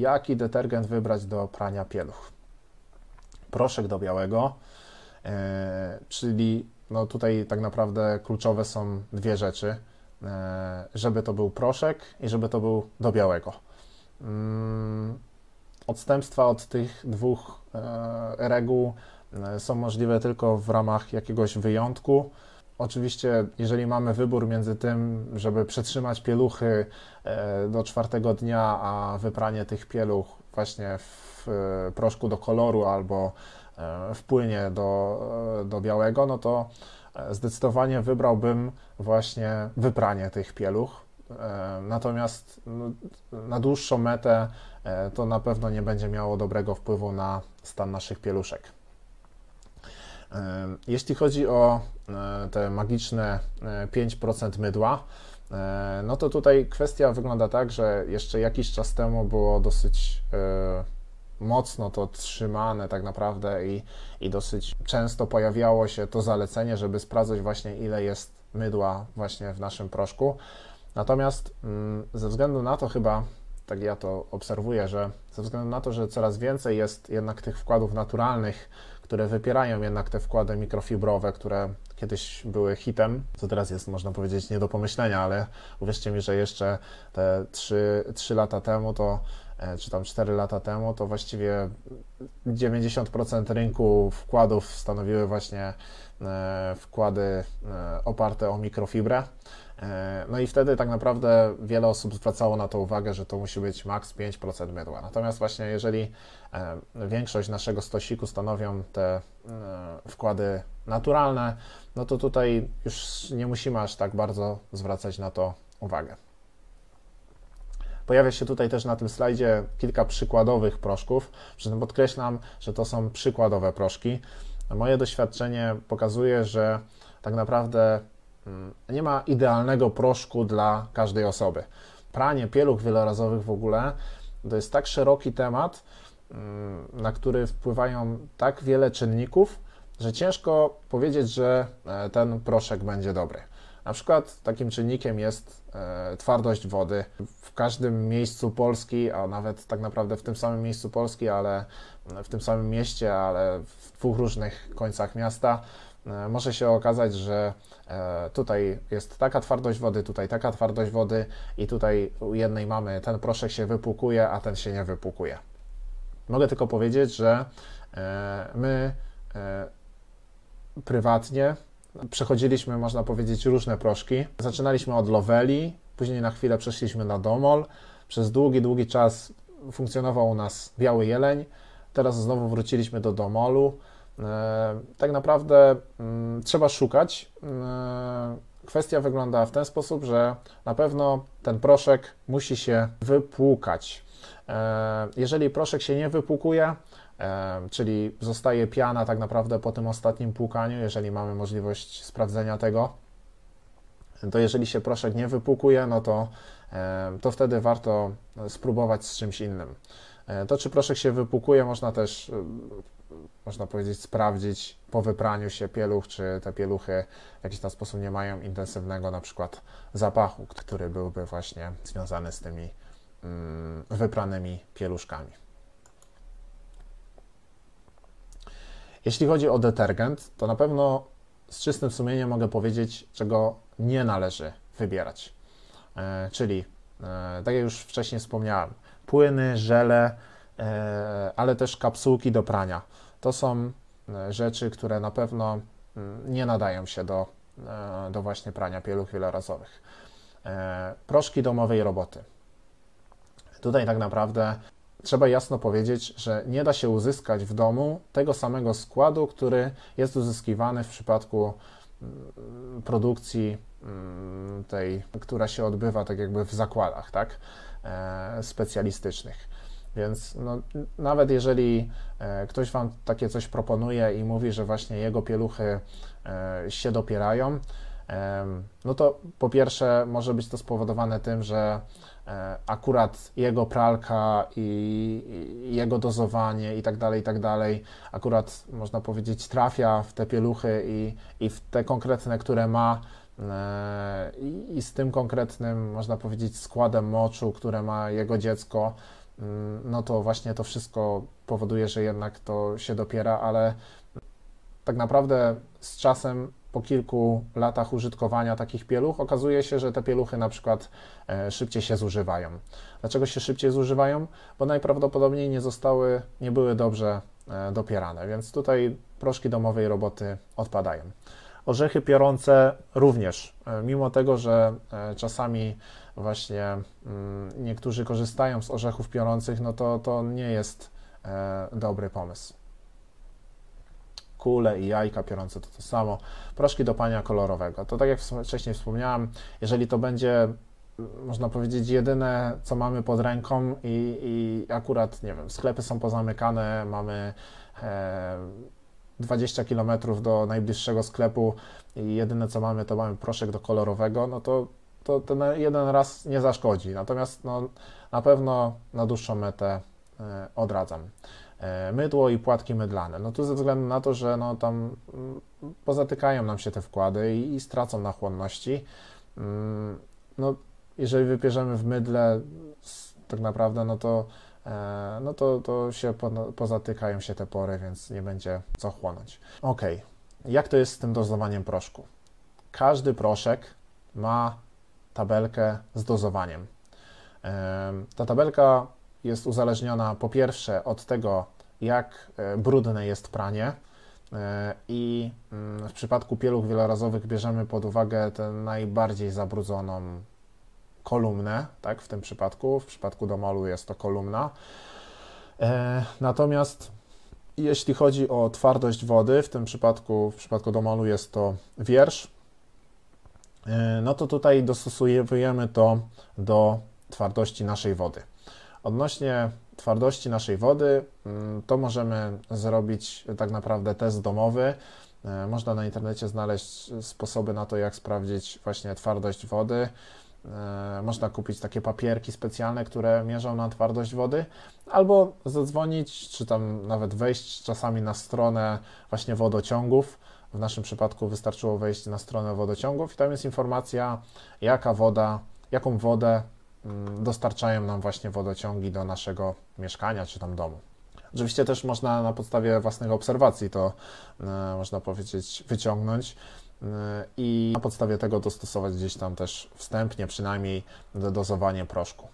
jaki detergent wybrać do prania pieluch. Proszek do białego, e, czyli no tutaj tak naprawdę kluczowe są dwie rzeczy. E, żeby to był proszek i żeby to był do białego. Mm, odstępstwa od tych dwóch e, reguł są możliwe tylko w ramach jakiegoś wyjątku. Oczywiście, jeżeli mamy wybór między tym, żeby przetrzymać pieluchy do czwartego dnia, a wypranie tych pieluch właśnie w proszku do koloru albo w płynie do, do białego, no to zdecydowanie wybrałbym właśnie wypranie tych pieluch. E, natomiast no, na dłuższą metę e, to na pewno nie będzie miało dobrego wpływu na stan naszych pieluszek. E, jeśli chodzi o te magiczne 5% mydła, no to tutaj kwestia wygląda tak, że jeszcze jakiś czas temu było dosyć mocno to trzymane tak naprawdę i, i dosyć często pojawiało się to zalecenie, żeby sprawdzać właśnie ile jest mydła właśnie w naszym proszku. Natomiast mm, ze względu na to chyba, tak ja to obserwuję, że ze względu na to, że coraz więcej jest jednak tych wkładów naturalnych, które wypierają jednak te wkłady mikrofibrowe, które kiedyś były hitem, co teraz jest, można powiedzieć, nie do pomyślenia, ale uwierzcie mi, że jeszcze te 3, 3 lata temu to czy tam 4 lata temu, to właściwie 90% rynku wkładów stanowiły właśnie e, wkłady e, oparte o mikrofibrę. No i wtedy tak naprawdę wiele osób zwracało na to uwagę, że to musi być maks 5% mydła. Natomiast właśnie jeżeli większość naszego stosiku stanowią te wkłady naturalne, no to tutaj już nie musimy aż tak bardzo zwracać na to uwagę. Pojawia się tutaj też na tym slajdzie kilka przykładowych proszków. Przy tym podkreślam, że to są przykładowe proszki. Moje doświadczenie pokazuje, że tak naprawdę mm, nie ma idealnego proszku dla każdej osoby. Pranie pieluch wielorazowych w ogóle to jest tak szeroki temat, mm, na który wpływają tak wiele czynników, że ciężko powiedzieć, że e, ten proszek będzie dobry. Na przykład takim czynnikiem jest e, twardość wody. W każdym miejscu Polski, a nawet tak naprawdę w tym samym miejscu Polski, ale w tym samym mieście, ale w dwóch różnych końcach miasta, e, może się okazać, że e, tutaj jest taka twardość wody, tutaj taka twardość wody i tutaj u jednej mamy ten proszek się wypłukuje, a ten się nie wypłukuje. Mogę tylko powiedzieć, że my prywatnie Przechodziliśmy, można powiedzieć, różne proszki. Zaczynaliśmy od Loveli, później na chwilę przeszliśmy na Domol. Przez długi, długi czas funkcjonował u nas Biały Jeleń. Teraz znowu wróciliśmy do Domolu. E, tak naprawdę mm, trzeba szukać. E, kwestia wygląda w ten sposób, że na pewno ten proszek musi się wypłukać. E, jeżeli proszek się nie wypłukuje, czyli zostaje piana tak naprawdę po tym ostatnim płukaniu, jeżeli mamy możliwość sprawdzenia tego, to jeżeli się proszek nie wypłukuje, no to, to wtedy warto spróbować z czymś innym. E, to, czy proszek się wypłukuje, można też, e, można powiedzieć, sprawdzić po wypraniu się pieluch, czy te pieluchy w jakiś tam sposób nie mają intensywnego na przykład zapachu, który byłby właśnie związany z tymi mm, wypranymi pieluszkami. Jeśli chodzi o detergent, to na pewno z czystym sumieniem mogę powiedzieć, czego nie należy wybierać. E, czyli, e, tak jak już wcześniej wspomniałem, płyny, żele, e, ale też kapsułki do prania. To są rzeczy, które na pewno mm, nie nadają się do, do właśnie prania pieluch wielorazowych. Proszki domowej roboty. Tutaj tak naprawdę trzeba jasno powiedzieć, że nie da się uzyskać w domu tego samego składu, który jest uzyskiwany w przypadku mm, produkcji mm, tej, która się odbywa tak jakby w zakładach, tak, e, specjalistycznych. Więc no, nawet jeżeli e, ktoś Wam takie coś proponuje i mówi, że właśnie jego pieluchy e, się dopierają, no to po pierwsze może być to spowodowane tym, że akurat jego pralka i jego dozowanie i tak dalej, i tak dalej, akurat można powiedzieć trafia w te pieluchy i, i w te konkretne, które ma. E, i, i z tym konkretnym, można powiedzieć, składem moczu, które ma jego dziecko, mm, no to właśnie to wszystko powoduje, że jednak to się dopiera, ale tak naprawdę z czasem po kilku latach użytkowania takich pieluch okazuje się, że te pieluchy na przykład e, szybciej się zużywają. Dlaczego się szybciej zużywają? Bo najprawdopodobniej nie zostały, nie były dobrze e, dopierane, więc tutaj proszki domowej roboty odpadają. Orzechy piorące również, e, mimo tego, że czasami właśnie mm, niektórzy korzystają z orzechów piorących, no to to nie jest dobry pomysł kule i jajka piorące to to samo. Proszki do pania kolorowego. To tak jak wcześniej wspomniałem, jeżeli to będzie można powiedzieć, jedyne, co mamy pod ręką i, i akurat, nie wiem, sklepy są pozamykane, mamy e, 20 km do najbliższego sklepu i jedyne, co mamy, to mamy proszek do kolorowego, no to, to ten jeden raz nie zaszkodzi. Natomiast no, na pewno na dłuższą metę e, odradzam. E, mydło i płatki mydlane. No tu ze względu na to, że no tam mm, pozatykają nam się te wkłady i, i stracą na chłonności. Mm, no, jeżeli wypierzemy w mydle, tak naprawdę, no to, e, no to, to się pozatykają się te pory, więc nie będzie co chłonąć. Ok, jak to jest z tym dozowaniem proszku? Każdy proszek ma tabelkę z dozowaniem. Ta tabelka jest uzależniona po pierwsze od tego, jak e, brudne jest pranie. E, I mm, w przypadku pieluch wielorazowych bierzemy pod uwagę tę najbardziej zabrudzoną kolumnę, tak, w tym przypadku. W przypadku domolu jest to kolumna. E, natomiast jeśli chodzi o twardość wody, w tym przypadku, w przypadku domolu jest to wiersz, no to tutaj dostosujemy to do twardości naszej wody. Odnośnie twardości naszej wody, mm, to możemy zrobić tak naprawdę test domowy. E, można na internecie znaleźć sposoby na to, jak sprawdzić właśnie twardość wody. E, można kupić takie papierki specjalne, które mierzą na twardość wody, albo zadzwonić, czy tam nawet wejść czasami na stronę właśnie wodociągów. W naszym przypadku wystarczyło wejść na stronę wodociągów i tam jest informacja, jaka woda, jaką wodę dostarczają nam właśnie wodociągi do naszego mieszkania czy tam domu. Oczywiście też można na podstawie własnych obserwacji to, e, można powiedzieć, wyciągnąć e, i na podstawie tego dostosować gdzieś tam też wstępnie przynajmniej do dozowanie proszku.